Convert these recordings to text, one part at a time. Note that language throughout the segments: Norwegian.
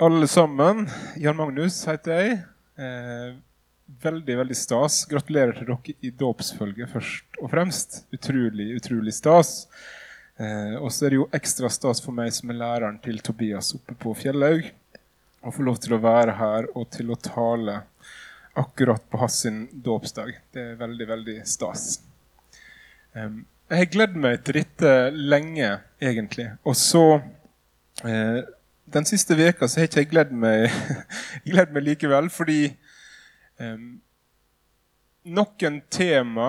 alle sammen. Jan Magnus heter jeg. Eh, veldig, veldig stas. Gratulerer til dere i dåpsfølget først og fremst. Utrolig, utrolig stas. Eh, og så er det jo ekstra stas for meg som er læreren til Tobias oppe på Fjellhaug. Å få lov til å være her og til å tale akkurat på hans dåpsdag. Det er veldig, veldig stas. Eh, jeg har gledet meg til dette lenge, egentlig. Og så eh, Den siste veka så har ikke jeg gledd meg, gledd meg likevel, fordi um, noen tema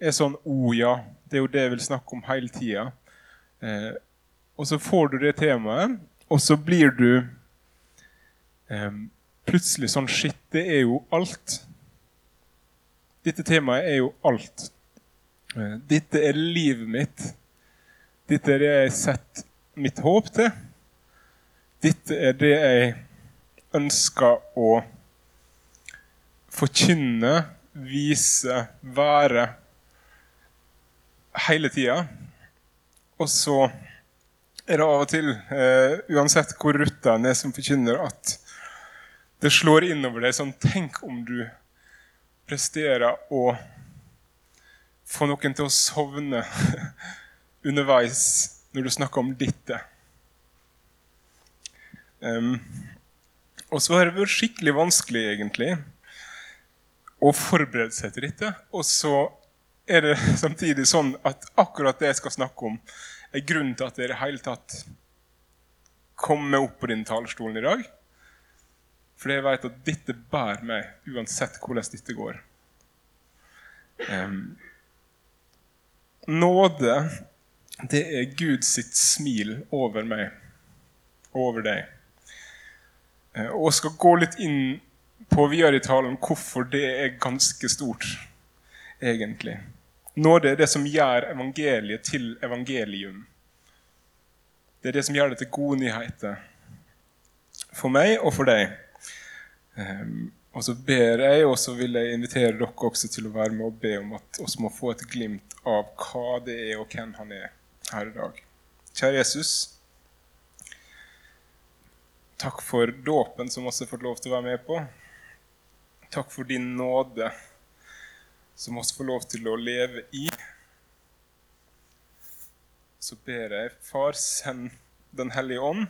er sånn Å oh, ja, det er jo det jeg vil snakke om hele tida. Uh, og så får du det temaet, og så blir du um, plutselig sånn Shit, det er jo alt. Dette temaet er jo alt. Uh, dette er livet mitt. Dette er det jeg setter mitt håp til. Dette er det jeg ønsker å forkynne, vise, være hele tida. Og så er det av og til, uh, uansett hvor rutta en er som forkynner, at det slår innover deg sånn Tenk om du presterer å få noen til å sovne underveis når du snakker om dette. Um, og så har det vært skikkelig vanskelig, egentlig, å forberede seg til dette. Og så er det samtidig sånn at akkurat det jeg skal snakke om, er grunnen til at jeg i det hele tatt kommer opp på denne talerstolen i dag. Fordi jeg vet at dette bærer meg uansett hvordan dette går. Um, Nåde, det er Guds smil over meg, over deg. Eh, og skal gå litt inn på videre i talen hvorfor det er ganske stort, egentlig. Nåde er det som gjør evangeliet til evangelium. Det er det som gjør det til gode nyheter for meg og for deg. Um, og så ber jeg, og så vil jeg invitere dere også til å være med og be om at vi må få et glimt av hva det er, og hvem han er her i dag. Kjære Jesus. Takk for dåpen som også har fått lov til å være med på. Takk for din nåde som også får lov til å leve i. Så ber jeg, Far, send Den hellige ånd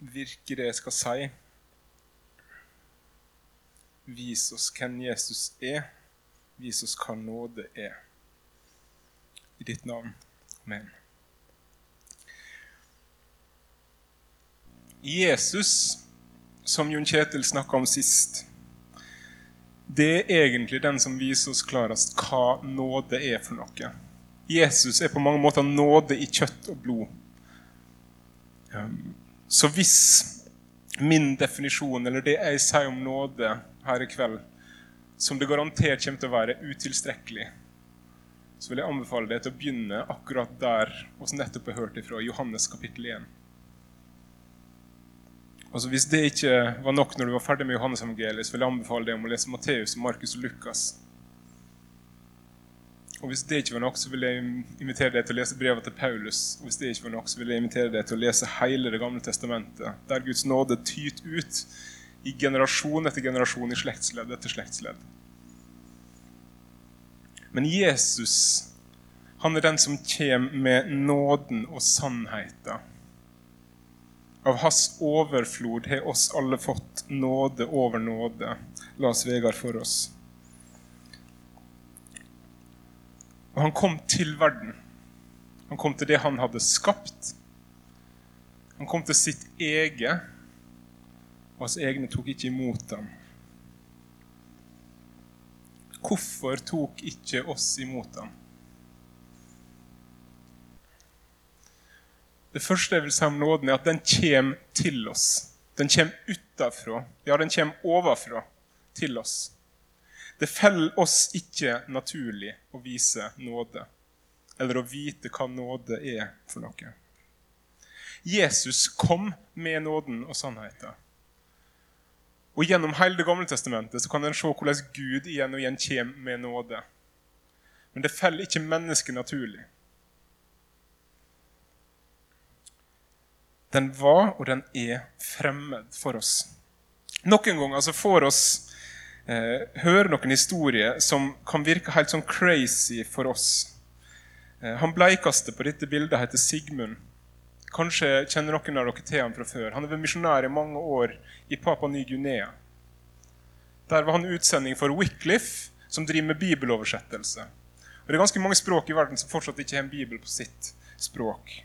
virke det jeg skal si. Vis oss hvem Jesus er. Vis oss hva nåde er. I ditt navn. Amen. Jesus, som Jon Kjetil snakka om sist, det er egentlig den som viser oss klarest hva nåde er for noe. Jesus er på mange måter nåde i kjøtt og blod. Um, så hvis min definisjon, eller det jeg sier om nåde her i kveld, som det garantert kommer til å være utilstrekkelig, så vil jeg anbefale deg til å begynne akkurat der vi nettopp har hørt ifra, Johannes kapittel 1. Altså Hvis det ikke var nok når du var ferdig med Johannes evangeliet, så vil jeg anbefale deg om å lese Matteus, Markus og Lukas. Og Hvis det ikke var nok, så vil jeg invitere deg til å lese brevet til Paulus. Og hvis det ikke var nok, så vil jeg invitere deg til å lese hele Det gamle testamentet, der Guds nåde tyter ut i generasjon etter generasjon, i slektsledd etter slektsledd. Men Jesus, han er den som kommer med nåden og sannheten. Av hans overflod har oss alle fått nåde over nåde, las Vegard for oss. Og han kom til verden. Han kom til det han hadde skapt. Han kom til sitt eget, og hans egne tok ikke imot ham. Hvorfor tok ikke oss imot ham? Det første jeg vil si om nåden, er at den kommer til oss. Den kommer utafra. Ja, den kommer ovenfra til oss. Det faller oss ikke naturlig å vise nåde, eller å vite hva nåde er for noe. Jesus kom med nåden og sannheten. Og Gjennom hele Det gamle testamentet så kan en se hvordan Gud igjen og igjen kommer med nåde. Men det faller ikke mennesket naturlig. Den var, og den er, fremmed for oss. Noen ganger så får oss eh, høre noen historier som kan virke helt sånn crazy for oss. Eh, han bleikaste på dette bildet heter Sigmund. Kanskje kjenner noen av dere til ham fra før. Han har vært misjonær i mange år i Papa Ny-Guinea. Der var han utsending for Wycliffe, som driver med bibeloversettelse. Og Det er ganske mange språk i verden som fortsatt ikke har en bibel på sitt språk.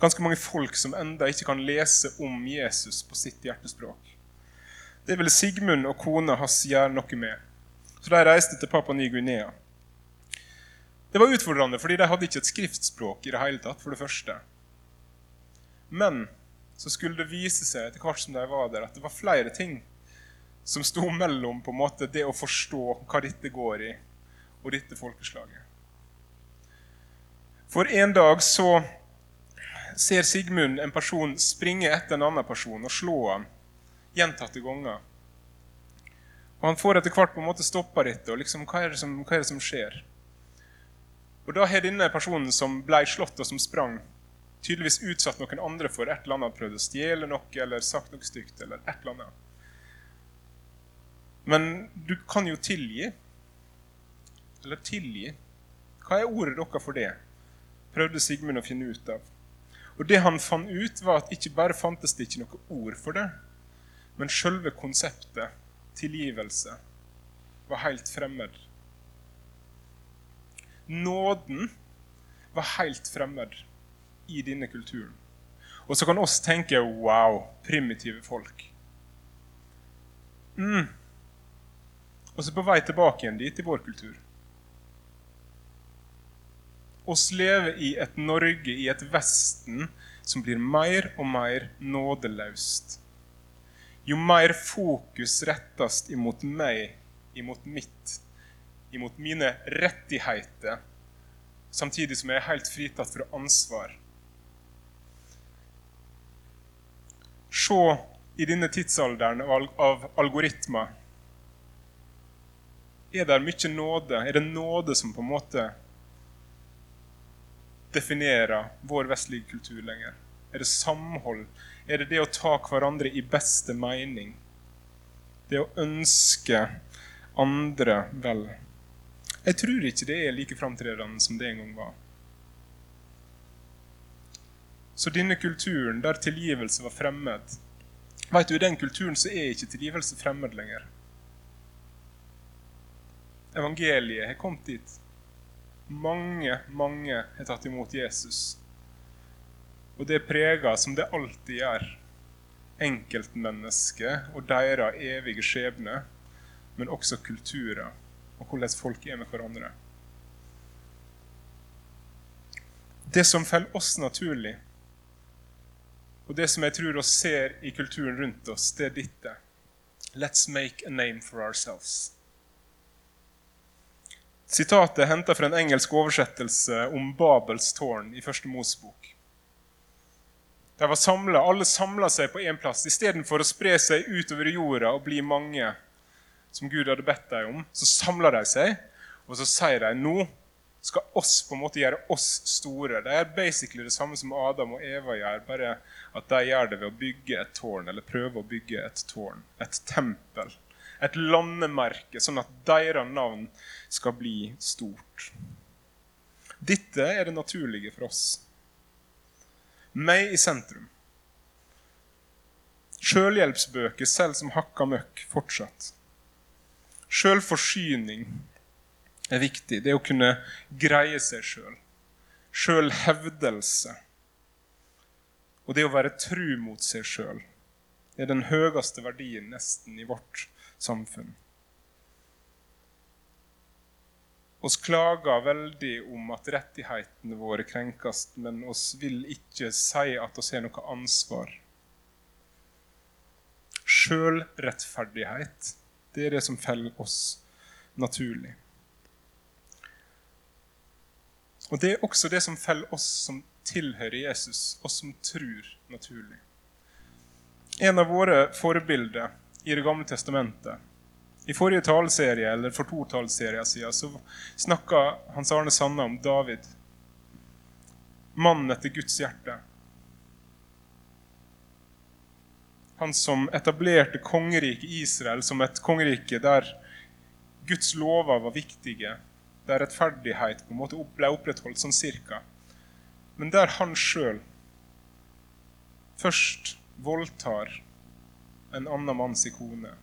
Ganske mange folk som enda ikke kan lese om Jesus på sitt hjertespråk. Det ville Sigmund og kona hans gjøre noe med. Så de reiste til Papua Ny-Guinea. Det var utfordrende, fordi de hadde ikke et skriftspråk i det hele tatt. for det første. Men så skulle det vise seg etter hvert som de var der, at det var flere ting som sto mellom på en måte det å forstå hva dette går i, og dette folkeslaget. For en dag så ser Sigmund en person springe etter en annen person og slå ham gjentatte ganger. Og Han får etter hvert på en måte stoppa dette. og liksom, hva er, som, hva er, det som, skjer? Og Da har denne personen som ble slått og som sprang, tydeligvis utsatt noen andre for et eller annet, prøvd å stjele noe eller sagt noe stygt. eller et eller annet. Men du kan jo tilgi. Eller tilgi. Hva er ordet dere for det? Prøvde Sigmund å finne ut av. Og det han fant ut, var at ikke bare fantes det ikke noe ord for det, men selve konseptet tilgivelse var helt fremmed. Nåden var helt fremmed i denne kulturen. Og så kan oss tenke wow, primitive folk. Mm. Og så på vei tilbake igjen dit i vår kultur. Oss lever i et Norge, i et Vesten, som blir mer og mer nådeløst. Jo mer fokus rettes imot meg, imot mitt, imot mine rettigheter, samtidig som jeg er helt fritatt fra ansvar, se i denne tidsalderen av algoritmer Er det mye nåde? Er det nåde som på en måte definerer vår vestlige kultur lenger? Er det samhold? Er det det å ta hverandre i beste mening? Det å ønske andre vel? Jeg tror ikke det er like framtredende som det en gang var. Så denne kulturen der tilgivelse var fremmed Vet du, I den kulturen så er ikke tilgivelse fremmed lenger. Evangeliet har kommet dit. Mange, mange har tatt imot Jesus. Og det preger, som det alltid gjør, enkeltmennesket og deres evige skjebne, men også kulturer og hvordan folk er med hverandre. Det som faller oss naturlig, og det som jeg tror oss ser i kulturen rundt oss, det er dette. Let's make a name for ourselves. Sitatet er henta fra en engelsk oversettelse om Babels tårn i første Mosebok. De var samlet, Alle samla seg på én plass. Istedenfor å spre seg utover jorda og bli mange, som Gud hadde bedt dem om, så samla de seg, og så sier de nå skal oss på en måte gjøre oss store. Det er basically det samme som Adam og Eva gjør, bare at de gjør det ved å bygge et tårn, eller prøve å bygge et tårn, et tempel. Et landemerke, sånn at deres navn skal bli stort. Dette er det naturlige for oss. Meg i sentrum. Sjølhjelpsbøker selv som hakka møkk fortsatt. Sjølforsyning er viktig. Det å kunne greie seg sjøl. Sjølhevdelse. Og det å være tru mot seg sjøl er den høyeste verdien nesten i vårt samfunn. Oss klager veldig om at rettighetene våre krenkes, men oss vil ikke si at oss har noe ansvar. Sjølrettferdighet, det er det som feller oss naturlig. Og Det er også det som feller oss som tilhører Jesus, oss som tror naturlig. En av våre forbilder i Det gamle testamentet I forrige taleserie, eller for to taleserier siden så snakka Hans Arne Sanne om David. Mannen etter Guds hjerte. Han som etablerte kongeriket Israel som et kongerike der Guds lover var viktige, der rettferdighet på en måte ble opprettholdt sånn cirka. Men der han sjøl først voldtar en annen manns kone.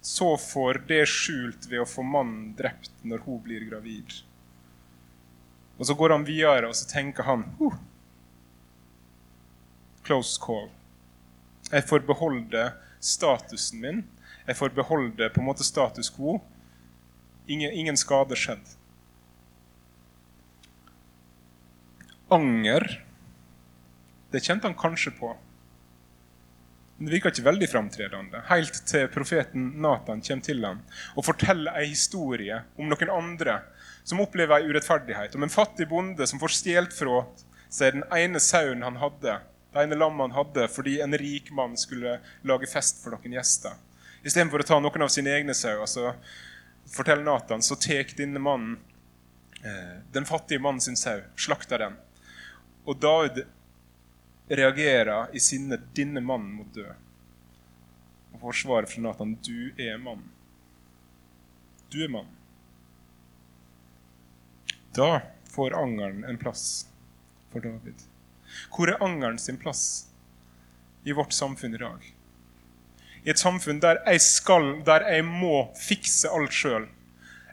Så får det skjult ved å få mannen drept når hun blir gravid. Og så går han videre, og så tenker han huh, Close call. Jeg får beholde statusen min. Jeg får beholde på en måte status quo. Ingen, ingen skade skjedd. Anger, det kjente han kanskje på. Det virker ikke veldig framtredende, helt til profeten Nathan kommer til ham og forteller en historie om noen andre som opplever en urettferdighet. Om en fattig bonde som får stjålet fra seg den ene sauen han hadde, det ene lammet han hadde, fordi en rik mann skulle lage fest for noen gjester. Istedenfor å ta noen av sine egne sauer, så forteller Nathan, så tar denne mannen eh, den fattige mannen sin sau, slakter den. Og David reagerer i sinne 'Denne mannen må dø'. Og forsvaret fra Nathan 'Du er mann'. Du er mann. Da får angeren en plass for David. Hvor er angeren sin plass i vårt samfunn i dag? I et samfunn der jeg skal, der jeg må fikse alt sjøl.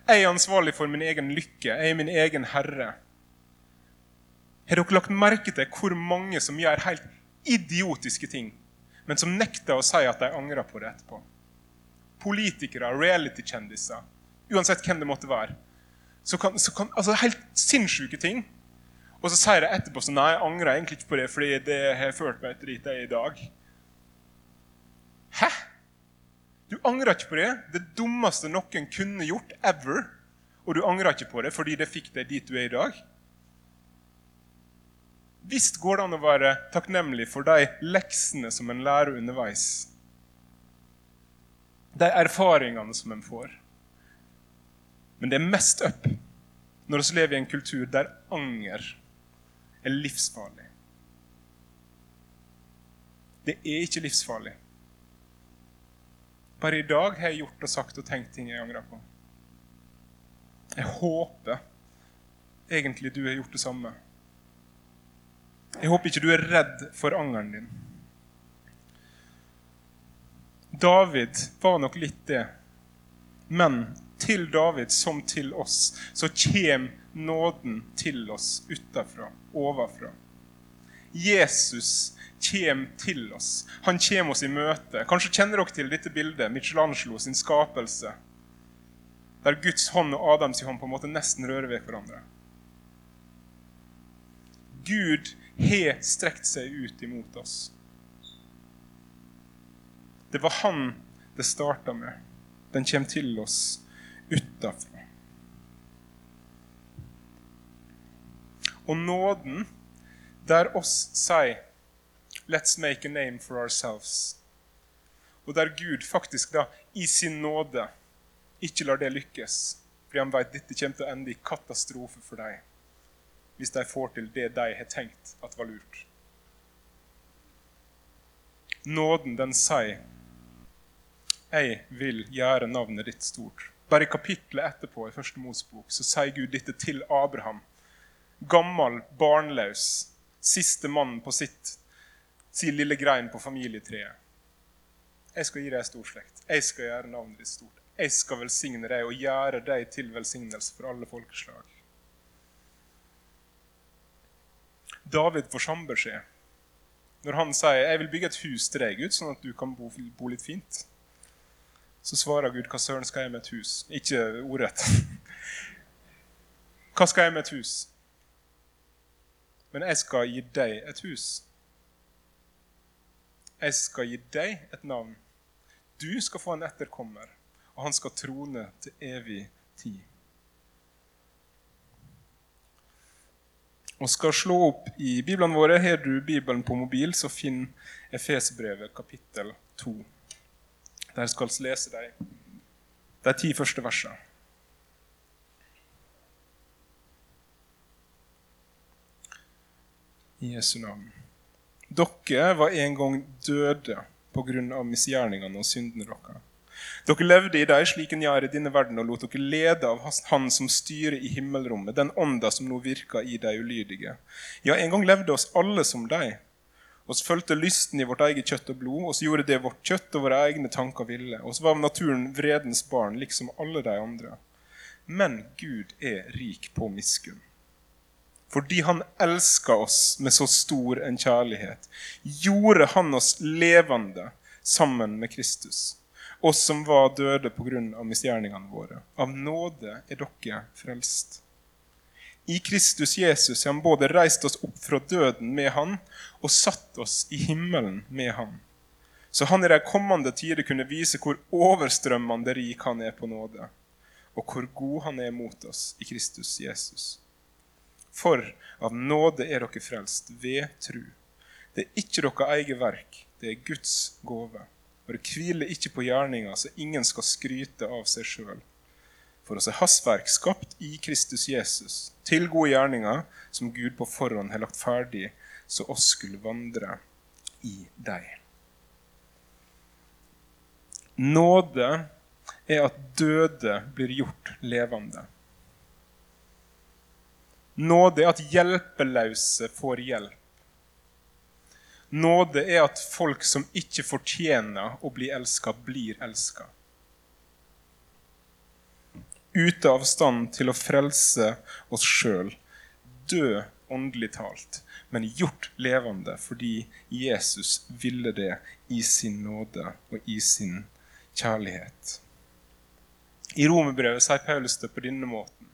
Jeg er ansvarlig for min egen lykke. Jeg er min egen herre. Har dere lagt merke til hvor mange som gjør helt idiotiske ting, men som nekter å si at de angrer på det etterpå? Politikere, reality-kjendiser, uansett hvem det måtte være. Så kan, så kan, altså Helt sinnssyke ting. Og så sier de etterpå så nei, jeg angrer egentlig ikke på det, fordi det har ført meg til dit jeg er i dag. Hæ? Du angrer ikke på det? Det dummeste noen kunne gjort ever. Og du angrer ikke på det fordi det fikk deg dit du er i dag? Visst går det an å være takknemlig for de leksene som en lærer underveis. De erfaringene som en får. Men det er mest up når vi lever i en kultur der anger er livsfarlig. Det er ikke livsfarlig. Bare i dag har jeg gjort og sagt og tenkt ting jeg angrer på. Jeg håper egentlig du har gjort det samme. Jeg håper ikke du er redd for angeren din. David var nok litt det. Men til David som til oss, så kommer nåden til oss utenfra, ovenfra. Jesus kommer til oss. Han kommer oss i møte. Kanskje kjenner dere til dette bildet, Michelangelo sin skapelse, der Guds hånd og Adams hånd på en måte nesten rører ved hverandre. Gud har strekt seg ut imot oss. Det var han det starta med. Den kommer til oss utafra. Og nåden, der oss sier 'Let's make a name for ourselves', og der Gud faktisk da i sin nåde ikke lar det lykkes, fordi han vet dette kommer til å ende i katastrofe for deg hvis de får til det de har tenkt at var lurt. Nåden, den sier, 'Jeg vil gjøre navnet ditt stort'. Bare i kapittelet etterpå i første Mosbok så sier Gud dette til Abraham. Gammel, barnløs, siste mann på sitt, sin lille grein på familietreet. Jeg skal gi deg stor slekt. Jeg skal gjøre navnet ditt stort. Jeg skal velsigne deg og gjøre deg til velsignelse for alle folkeslag. David får samme beskjed. Når han sier 'Jeg vil bygge et hus til deg, Gud, sånn at du kan bo, bo litt fint', så svarer Gud 'Hva søren skal jeg med et hus?' Ikke ordrett. Hva skal jeg med et hus? Men jeg skal gi deg et hus. Jeg skal gi deg et navn. Du skal få en etterkommer, og han skal trone til evig tid. Og skal slå opp i biblene våre, har du Bibelen på mobil, så finn Efesbrevet kapittel 2. Der skal vi lese de, de ti første versene. I Jesu navn. Dere var en gang døde på grunn av misgjerningene og syndene deres. Dere levde i dem slik en gjør i denne verden, og lot dere lede av Han som styrer i himmelrommet, den ånda som nå virker i de ulydige. Ja, en gang levde oss alle som deg. Oss fulgte lysten i vårt eget kjøtt og blod, oss gjorde det vårt kjøtt og våre egne tanker ville. Oss var naturen vredens barn, liksom alle de andre. Men Gud er rik på miskunn. Fordi han elska oss med så stor en kjærlighet, gjorde han oss levende sammen med Kristus. Oss som var døde pga. misgjerningene våre. Av nåde er dere frelst. I Kristus Jesus har han både reist oss opp fra døden med han og satt oss i himmelen med han. Så han i de kommende tider kunne vise hvor overstrømmende rik han er på nåde, og hvor god han er mot oss i Kristus Jesus. For av nåde er dere frelst ved tru. Det er ikke deres eget verk, det er Guds gave. Og det ikke på gjerninga, så ingen skal skryte av seg sjøl. For oss er hastverk skapt i Kristus Jesus, til gode gjerninger, som Gud på forhånd har lagt ferdig, så oss skulle vandre i deg. Nåde er at døde blir gjort levende. Nåde er at hjelpeløse får hjelp. Nåde er at folk som ikke fortjener å bli elska, blir elska. Ute av stand til å frelse oss sjøl, dø åndelig talt, men gjort levende fordi Jesus ville det i sin nåde og i sin kjærlighet. I Romerbrevet sier Paulus det på denne måten.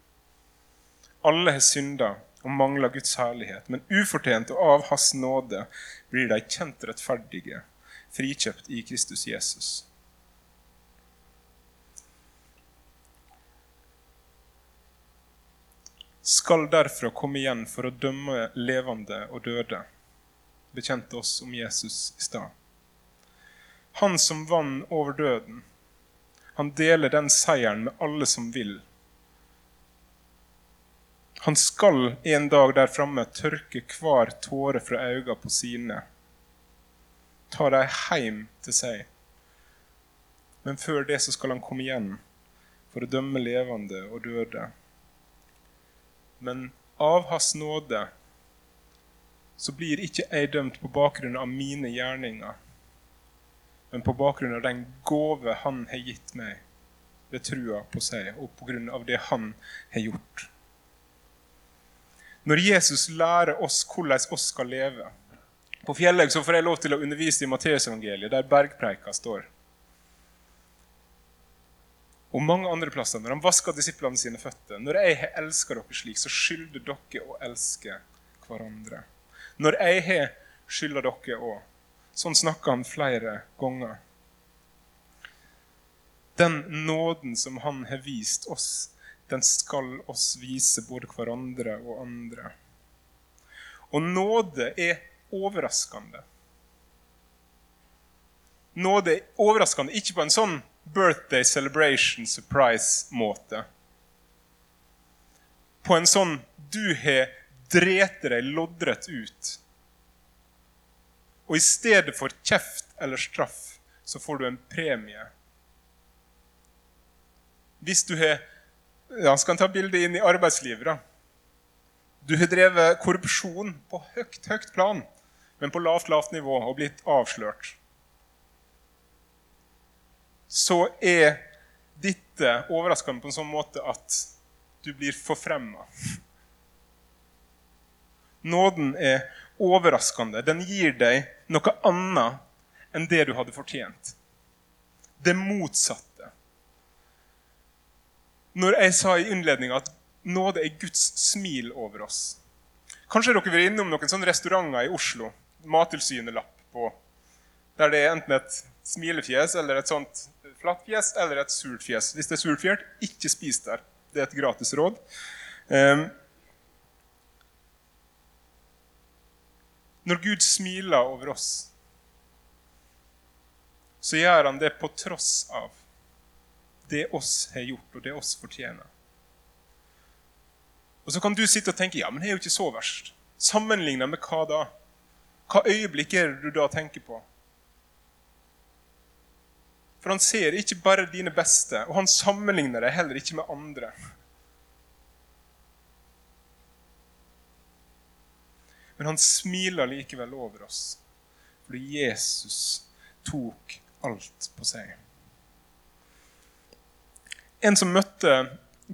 Alle har synda og mangler Guds herlighet, men ufortjent og av Hans nåde blir de kjent rettferdige, frikjøpt i Kristus Jesus. Skal derfra komme igjen for å dømme levende og døde, bekjente oss om Jesus i stad. Han som vant over døden, han deler den seieren med alle som vil han skal en dag der framme tørke hver tåre fra øynene på sine. Ta dem hjem til seg. Men før det så skal han komme igjen for å dømme levende og døde. Men av Hans nåde så blir ikke jeg dømt på bakgrunn av mine gjerninger, men på bakgrunn av den gåve Han har gitt meg ved trua på seg, og på grunn av det Han har gjort. Når Jesus lærer oss hvordan oss skal leve På Fjellhaug får jeg lov til å undervise i Matteusevangeliet, der bergpreika står. Og mange andre plasser, når han vasker disiplene sine føtter. Når jeg har elska dere slik, så skylder dere å elske hverandre. Når jeg har skylder dere òg. Sånn snakker han flere ganger. Den nåden som han har vist oss den skal oss vise både hverandre og andre. Og nåde er overraskende. Nåde er overraskende, ikke på en sånn birthday celebration surprise-måte. På en sånn du har drete deg loddrett ut. Og i stedet for kjeft eller straff, så får du en premie. Hvis du har ja, skal ta bildet inn i arbeidslivet. da. Du har drevet korrupsjon på høyt, høyt plan, men på lavt, lavt nivå og blitt avslørt. Så er dette overraskende på en sånn måte at du blir forfremma. Nåden er overraskende. Den gir deg noe annet enn det du hadde fortjent. Det motsatte når jeg sa i innledninga at nåde er Guds smil over oss. Kanskje dere vil innom noen sånne restauranter i Oslo. Mattilsynet-lapp på. Der det er enten et smilefjes eller et sånt flatt fjes eller et surt fjes. Hvis det er surt fjes, ikke spis der. Det er et gratis råd. Um, når Gud smiler over oss, så gjør han det på tross av det oss har gjort, og det oss fortjener. Og Så kan du sitte og tenke ja, men det er jo ikke så verst. Sammenligna med hva da? hva øyeblikk er det du da tenker på? For han ser ikke bare dine beste, og han sammenligner deg heller ikke med andre. Men han smiler likevel over oss, fordi Jesus tok alt på seg. En som møtte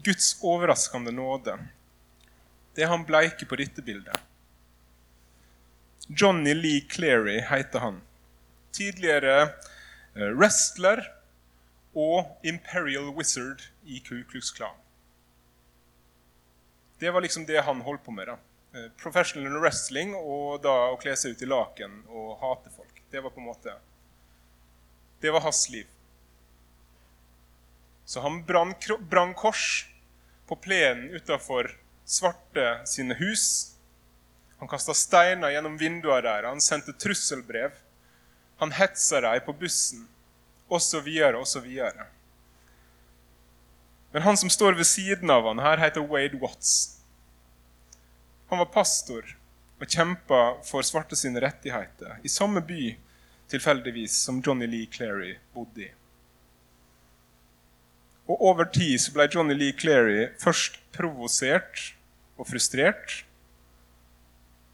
Guds overraskende nåde, det er han bleike på dette bildet. Johnny Lee Cleary heter han. Tidligere eh, wrestler og Imperial Wizard i Ku Klux Klan. Det var liksom det han holdt på med. da. Eh, professional wrestling og da å kle seg ut i laken og hate folk. Det var på en måte Det var hans liv. Så han brann kors på plenen utafor Svarte sine hus han kasta steiner gjennom vinduene der, han sendte trusselbrev. Han hetsa dem på bussen, osv., osv. Men han som står ved siden av han her, heter Wade Watts. Han var pastor og kjempa for svarte sine rettigheter i samme by tilfeldigvis som Johnny Lee Clary bodde i. Og Over tid så ble Johnny Lee Clary først provosert og frustrert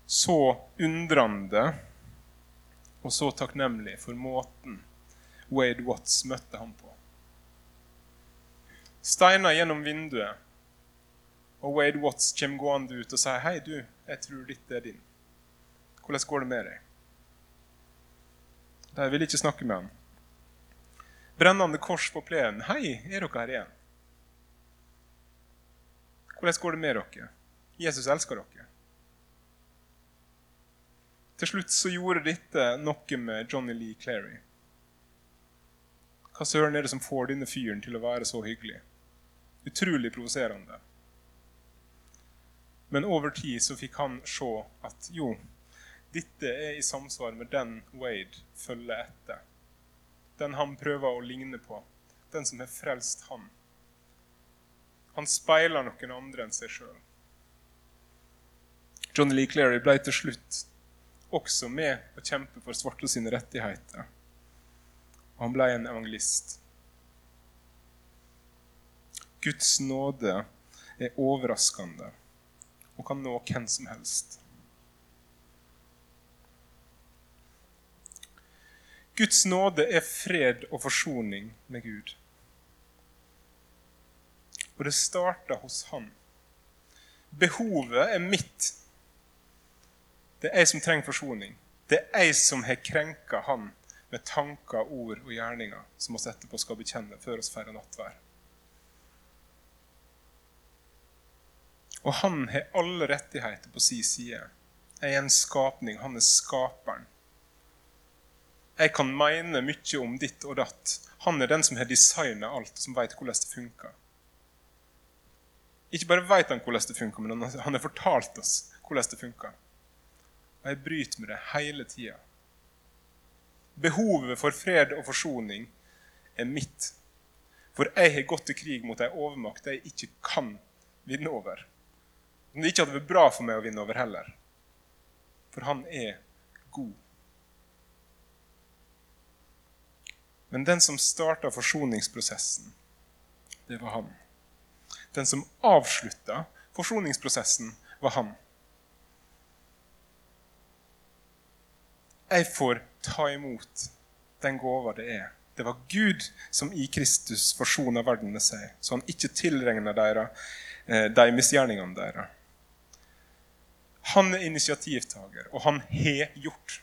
så undrende og så takknemlig for måten Wade Watts møtte ham på. Steiner gjennom vinduet, og Wade Watts kommer gående ut og sier 'Hei, du, jeg tror dette er din. Hvordan går det med deg?' De vil ikke snakke med han. Brennende kors på plenen. 'Hei, er dere her igjen?' Hvordan går det med dere? Jesus elsker dere. Til slutt så gjorde dette noe med Johnny Lee Clary. Hva søren er det som får denne fyren til å være så hyggelig? Utrolig provoserende. Men over tid så fikk han se at jo, dette er i samsvar med den Wade følger etter. Den han prøver å ligne på. Den som har frelst han. Han speiler noen andre enn seg sjøl. Johnny Lee Clary ble til slutt også med å kjempe for svarte sine rettigheter. Og han ble en evangelist. Guds nåde er overraskende og kan nå hvem som helst. Guds nåde er fred og forsoning med Gud. Og det starter hos Han. Behovet er mitt det er jeg som trenger forsoning. Det er jeg som har krenka han med tanker, ord og gjerninger, som vi etterpå skal bekjenne før oss feirer nattvær. Og han har alle rettigheter på sin side. Jeg er en skapning. Han er skaperen. Jeg kan mene mye om ditt og datt. Han er den som har designa alt, som vet hvordan det funker. Ikke bare vet han hvordan det funker, men han har fortalt oss hvordan det funker. Og jeg bryter med det hele tida. Behovet for fred og forsoning er mitt. For jeg har gått til krig mot ei overmakt jeg ikke kan vinne over. Som det ikke hadde vært bra for meg å vinne over heller. For han er god. Men den som starta forsoningsprosessen, det var han. Den som avslutta forsoningsprosessen, var han. jeg får ta imot den gåva det er. Det var Gud som i Kristus forsona verden med seg, så han ikke tilregna eh, de misgjerningene deres. Han er initiativtaker, og han har gjort.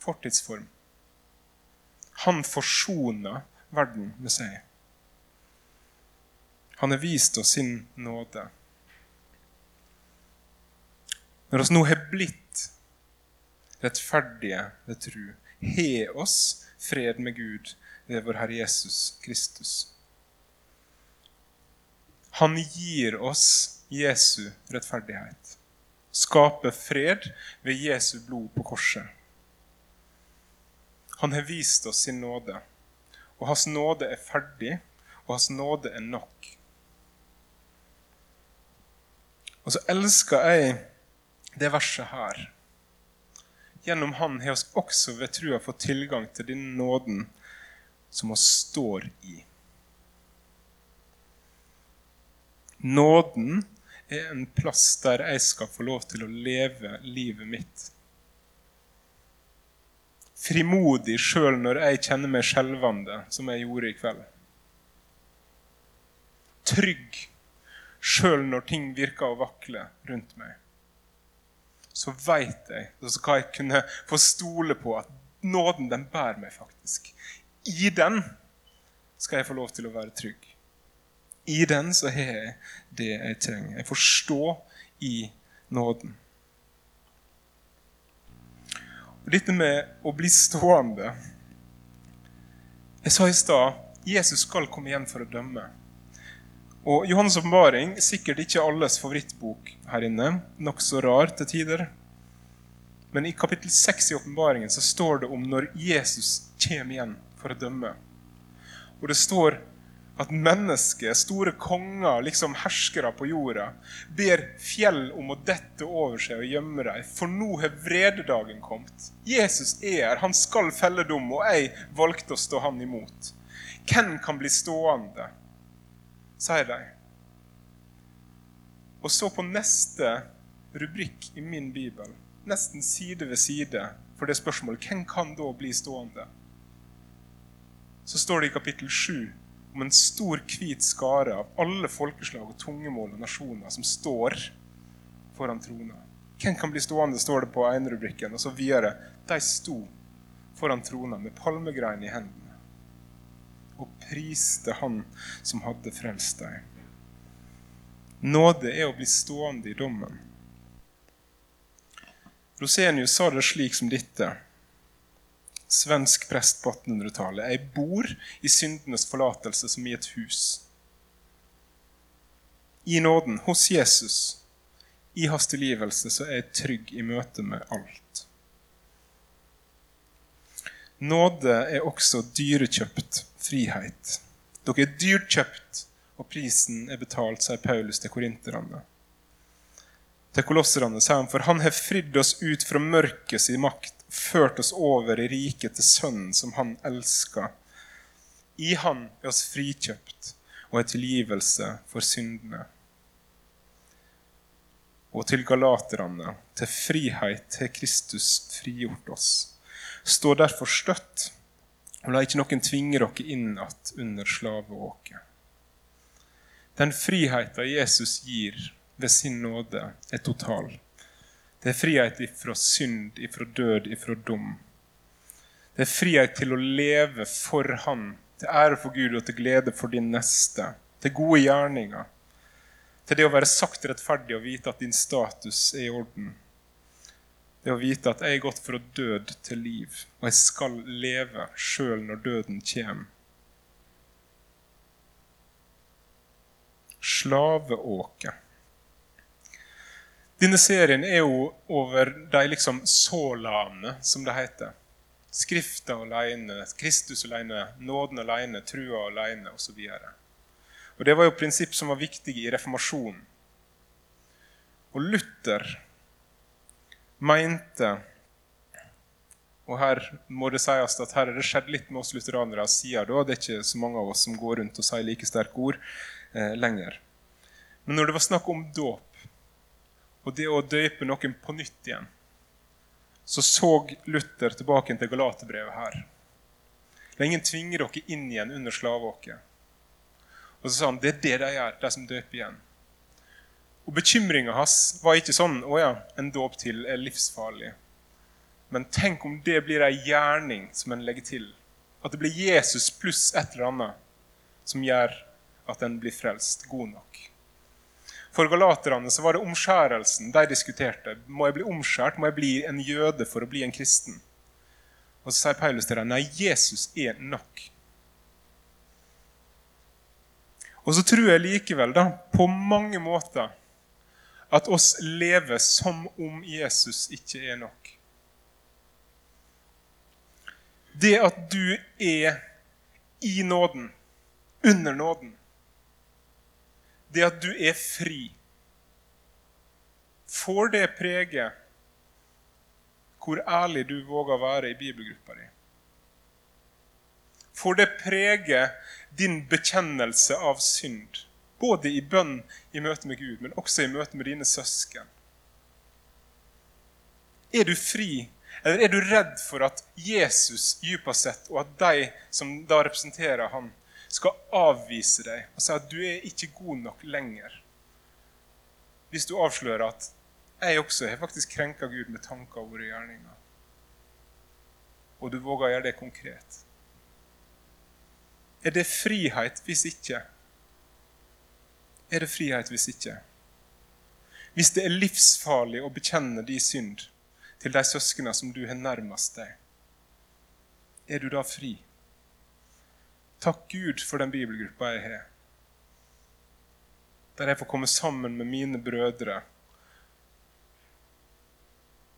Fortidsform. Han forsona verden med seg. Han har vist oss sin nåde. Når vi nå har blitt rettferdige ved tru, har oss fred med Gud ved vår Herre Jesus Kristus. Han gir oss Jesu rettferdighet. Skaper fred ved Jesu blod på korset. Han har vist oss sin nåde, og hans nåde er ferdig, og hans nåde er nok. Og så elsker jeg det verset her gjennom Han har oss også ved trua fått tilgang til den nåden som vi står i. Nåden er en plass der jeg skal få lov til å leve livet mitt. Frimodig sjøl når jeg kjenner meg skjelvende, som jeg gjorde i kveld. Trygg sjøl når ting virker å vakle rundt meg. Så veit jeg, så skal jeg kunne få stole på at nåden, den bærer meg faktisk. I den skal jeg få lov til å være trygg. I den så har jeg det jeg trenger. Jeg får stå i nåden. Og dette med å bli stående Jeg sa i stad Jesus skal komme igjen for å dømme. Og Johannes' åpenbaring sikkert ikke alles favorittbok her inne. Nokså rar til tider. Men i kapittel 6 i åpenbaringen står det om når Jesus kommer igjen for å dømme. Og det står at mennesker, store konger, liksom herskere på jorda, ber fjell om å dette over seg og gjemme dem, for nå har vrededagen kommet. Jesus er her, han skal felle dom, og jeg valgte å stå han imot. Hvem kan bli stående? sier de. Og så på neste rubrikk i min bibel, nesten side ved side, for det spørsmålet hvem kan da bli stående? Så står det i kapittel 7 om en stor, hvit skare av alle folkeslag og tungemål og nasjoner som står foran trona. Hvem kan bli stående, står det på ene rubrikken. Og så videre. De sto foran trona med palmegrein i hendene og priste Han som hadde frelst deg. Nåde er å bli stående i dommen. Rosenius sa det slik som dette svensk prest på 1800-tallet. Jeg bor i syndenes forlatelse som i et hus. I nåden, hos Jesus, i hans tilgivelse, så er jeg trygg i møte med alt. Nåde er også dyrekjøpt frihet. Dere er dyrt kjøpt, og prisen er betalt, sier Paulus til korinterne. Til kolosserne sier han, for han har fridd oss ut fra mørkets makt ført oss over i riket til Sønnen som Han elska. I Han er oss frikjøpt og er tilgivelse for syndene. Og til galaterne, til frihet har Kristus frigjort oss. Stå derfor støtt, og la ikke noen tvinge dere inn att under slaveåket. Den friheten Jesus gir ved sin nåde, er total. Det er frihet ifra synd, ifra død, ifra dom. Det er frihet til å leve for Han, til ære for Gud og til glede for din neste. Til gode gjerninger. Til det å være sagt rettferdig og vite at din status er i orden. Det å vite at jeg er gått fra død til liv, og jeg skal leve sjøl når døden kommer. Slaveåke. Denne serien er jo over de liksom sålaene, som det heter. Skrifta alene, Kristus alene, nåden alene, trua alene osv. Og Det var jo prinsipp som var viktige i reformasjonen. Og Luther mente og her må det sies at her er det skjedd litt med oss lutheranere siden da. Det er ikke så mange av oss som går rundt og sier like sterke ord eh, lenger. Men når det var snakk om dåp, og det å døype noen på nytt igjen, så så Luther tilbake til Galaterbrevet her. La ingen tvinge dere inn igjen under slaveåket. Og så sa han det er det de gjør, de som døper igjen. Og Bekymringa hans var ikke sånn å ja, en dåp til er livsfarlig. Men tenk om det blir ei gjerning som en legger til. At det blir Jesus pluss et eller annet som gjør at en blir frelst god nok. For galaterne så var det omskjærelsen de diskuterte. Må jeg bli omskjært? Må jeg bli en jøde for å bli en kristen? Og så sier Paulus til dem nei, Jesus er nok. Og så tror jeg likevel, da, på mange måter, at oss lever som om Jesus ikke er nok. Det at du er i nåden, under nåden, det at du er fri, får det prege hvor ærlig du våger å være i bibelgruppa di. Får det prege din bekjennelse av synd, både i bønn i møte med Gud, men også i møte med dine søsken? Er du fri, eller er du redd for at Jesus dypest sett, og at de som da representerer han, skal avvise deg og si at du er ikke god nok lenger? Hvis du avslører at jeg også har faktisk krenka Gud med tanker, ord og gjerninger. Og du våger å gjøre det konkret. Er det frihet hvis ikke? Er det frihet hvis ikke? Hvis det er livsfarlig å bekjenne din synd til de søsknene som du har nærmest deg, er du da fri? Takk Gud for den bibelgruppa jeg har, der jeg får komme sammen med mine brødre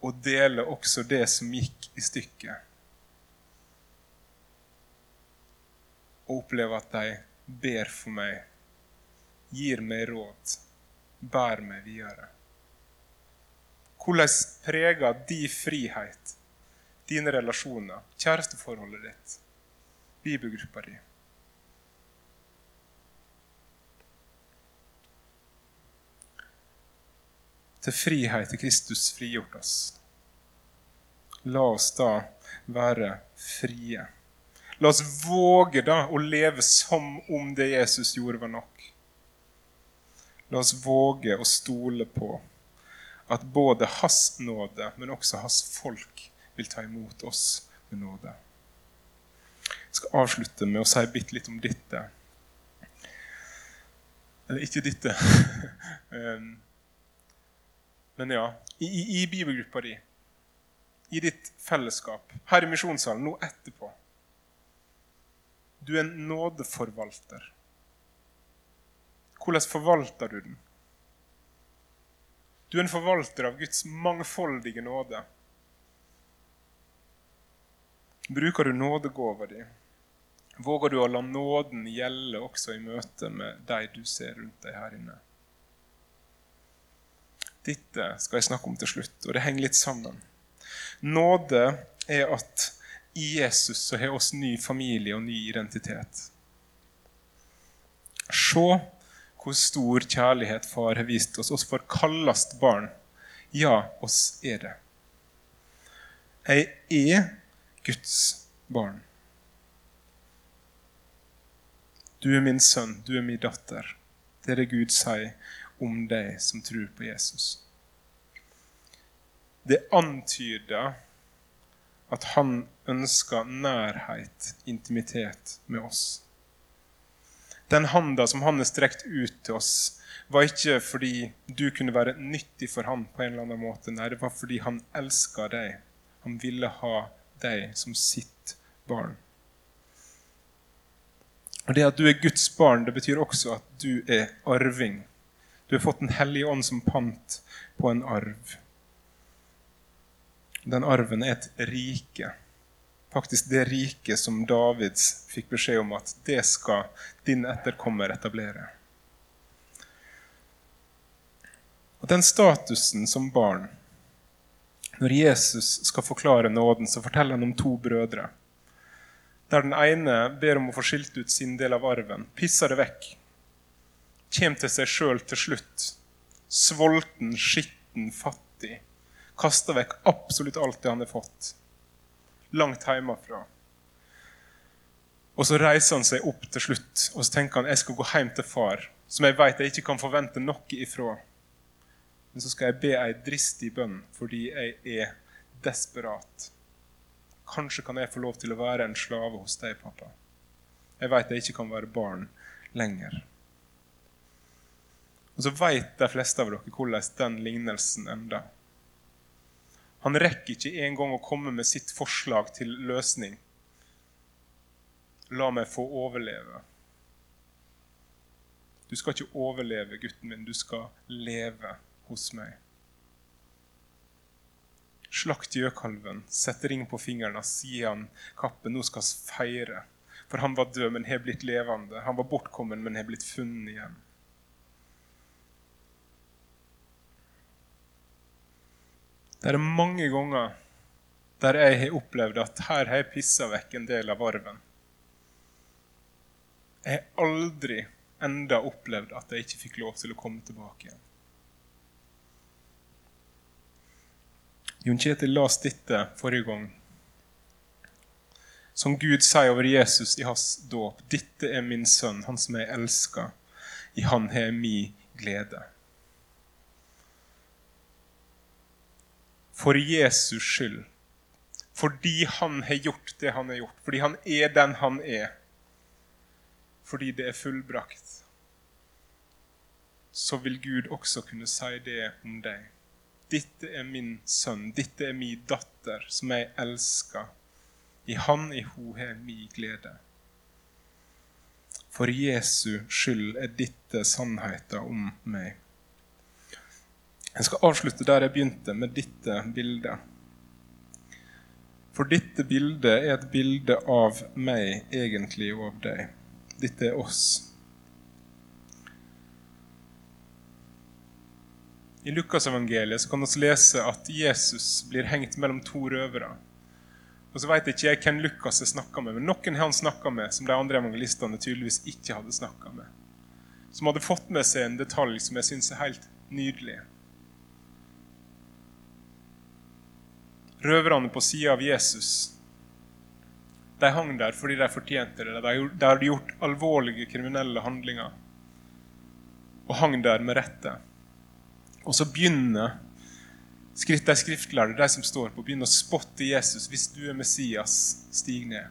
og dele også det som gikk i stykket. Og oppleve at de ber for meg, gir meg råd, bærer meg videre. Hvordan preger din frihet, dine relasjoner, kjæresteforholdet ditt, bibelgruppa di? Til frihet til Kristus frigjort oss. La oss da være frie. La oss våge da å leve som om det Jesus gjorde, var nok. La oss våge å stole på at både Hans nåde, men også Hans folk vil ta imot oss med nåde. Jeg skal avslutte med å si bitte litt om dette. Eller ikke dette. Men ja, i, i, i bibelgruppa di, i ditt fellesskap, her i misjonssalen, nå etterpå Du er en nådeforvalter. Hvordan forvalter du den? Du er en forvalter av Guds mangfoldige nåde. Bruker du nådegåva di? Våger du å la nåden gjelde også i møte med de du ser rundt deg her inne? Dette skal jeg snakke om til slutt, og det henger litt sammen. Nåde er at i Jesus så har oss ny familie og ny identitet. Se hvor stor kjærlighet far har vist oss, oss for kallast barn. Ja, oss er det. Jeg er Guds barn. Du er min sønn, du er min datter. Det er det Gud sier om deg som tror på Jesus. Det antyder at han ønsker nærhet, intimitet, med oss. Den handa som han har strekt ut til oss, var ikke fordi du kunne være nyttig for han på en eller annen måte. Nei, det var fordi han elska deg. Han ville ha deg som sitt barn. Og Det at du er Guds barn, det betyr også at du er arving du har fått Den hellige ånd som pant på en arv. Den arven er et rike. Faktisk det riket som Davids fikk beskjed om at det skal din etterkommer etablere. Og Den statusen som barn Når Jesus skal forklare nåden, så forteller han om to brødre. Der den ene ber om å få skilt ut sin del av arven, pisser det vekk kommer til seg sjøl til slutt. Sulten, skitten, fattig. Kaster vekk absolutt alt det han har fått. Langt hjemmefra. Og så reiser han seg opp til slutt og så tenker han, jeg skal gå hjem til far, som jeg vet jeg ikke kan forvente noe ifra. Men så skal jeg be ei dristig bønn fordi jeg er desperat. Kanskje kan jeg få lov til å være en slave hos deg, pappa. Jeg vet jeg ikke kan være barn lenger. Og så veit de fleste av dere hvordan den lignelsen ender. Han rekker ikke engang å komme med sitt forslag til løsning. La meg få overleve. Du skal ikke overleve, gutten min. Du skal leve hos meg. Slakt gjøkalven, sett ring på fingeren hans, gi han kappen. Nå skal vi feire. For han var død, men har blitt levende. Han var bortkommen, men har blitt funnet igjen. Det er mange ganger der jeg har opplevd at her har jeg pissa vekk en del av arven. Jeg har aldri enda opplevd at jeg ikke fikk lov til å komme tilbake igjen. Jon Kjetil las dette forrige gang. Som Gud sier over Jesus i hans dåp. Dette er min sønn, han som jeg elsker. I han har jeg mi glede. For Jesus skyld fordi han har gjort det han har gjort. Fordi han er den han er. Fordi det er fullbrakt. Så vil Gud også kunne si det om deg. Dette er min sønn, dette er min datter, som jeg elsker. I han, i ho, har min glede. For Jesu skyld er dette sannheten om meg. Jeg skal avslutte der jeg begynte, med dette bildet. For dette bildet er et bilde av meg, egentlig, og av deg. Dette er oss. I Lukasevangeliet kan vi lese at Jesus blir hengt mellom to røvere. Og så vet ikke jeg hvem Lukas har snakka med, men noen har han snakka med som de andre evangelistene tydeligvis ikke hadde snakka med. Som hadde fått med seg en detalj som jeg syns er helt nydelig. Røverne på sida av Jesus de hang der fordi de fortjente det. De hadde gjort alvorlige kriminelle handlinger og hang der med rette. Og så begynner de skriftlærde, de som står på, begynner å spotte Jesus. Hvis du er Messias, stig ned.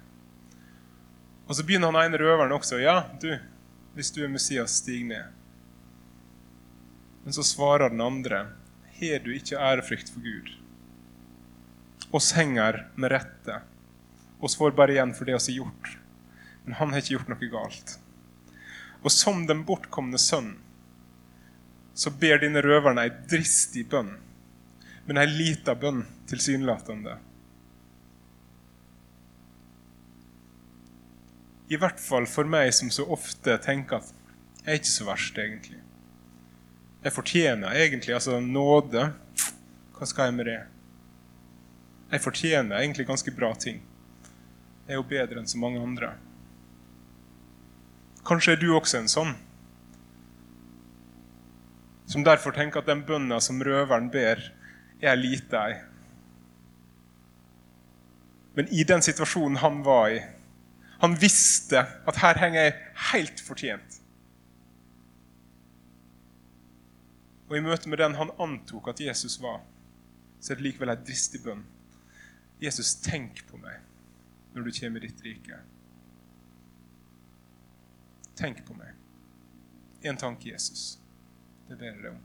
Og så begynner han ene røveren også. Ja, du, hvis du er Messias, stig ned. Men så svarer den andre. Har du ikke ærefrykt for Gud? Oss henger med rette. Oss får bare igjen for det oss har gjort. Men han har ikke gjort noe galt. Og som den bortkomne sønn så ber dine røverne ei dristig bønn, men ei lita bønn tilsynelatende. I hvert fall for meg som så ofte tenker at jeg er ikke så verst, egentlig. Jeg fortjener egentlig altså nåde. Hva skal jeg med det? Jeg fortjener egentlig ganske bra ting. Jeg er jo bedre enn så mange andre. Kanskje er du også en sånn. Som derfor tenker at den bønna som røveren ber, er lite ei. Men i den situasjonen han var i Han visste at her henger jeg helt fortjent. Og i møte med den han antok at Jesus var, så er det likevel ei dristig bønn. Jesus, tenk på meg når du kommer i ditt rike. Tenk på meg. En tanke, Jesus. Det ber jeg deg om.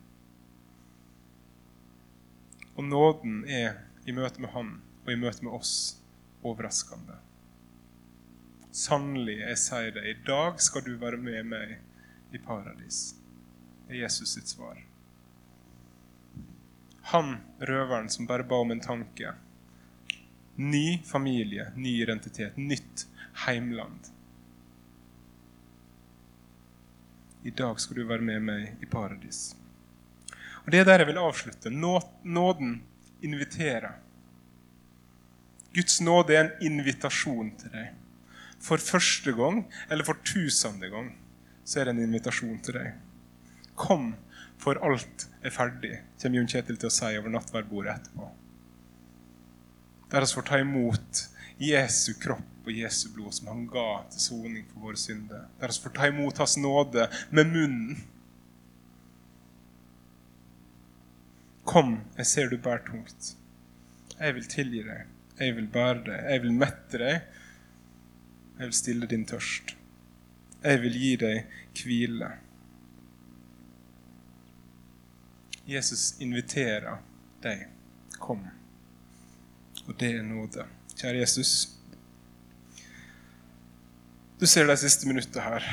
Og nåden er i møte med Han og i møte med oss overraskende. Sannelig, jeg sier det, i dag skal du være med meg i paradis. Det er Jesus sitt svar. Han røveren som bare ba om en tanke, Ny familie, ny identitet, nytt heimland. I dag skal du være med meg i paradis. Og Det er der jeg vil avslutte. Nåden inviterer. Guds nåde er en invitasjon til deg. For første gang, eller for tusende gang, så er det en invitasjon til deg. Kom, for alt er ferdig, kommer Jon Kjetil til å si over nattverdbordet etterpå der vi får ta imot Jesu kropp og Jesu blod, som han ga til soning for våre synder. Der vi får ta imot Hans nåde med munnen. Kom, jeg ser du bærer tungt. Jeg vil tilgi deg. Jeg vil bære deg. Jeg vil mette deg. Jeg vil stille din tørst. Jeg vil gi deg hvile. Jesus inviterer deg. Kom og det er nåde. Kjære Jesus. Du ser de siste minuttene her.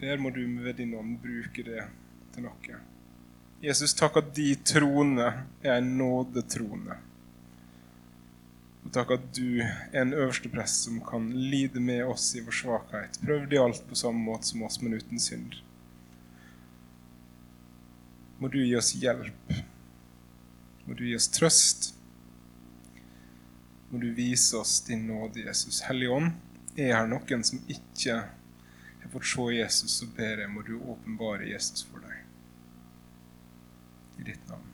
Der må du ved din ånd bruke det til noe. Jesus, takk at de trone er en nådetrone. Og takk at du er en øverste prest som kan lide med oss i vår svakhet. Prøvde alt på samme måte som oss, men uten synd. Må du gi oss hjelp. Må du gi oss trøst. Må du vise oss din nåde, Jesus. Hellige Ånd, er her noen som ikke har fått se Jesus, så ber jeg må du åpenbare Jesus for deg. I ditt navn.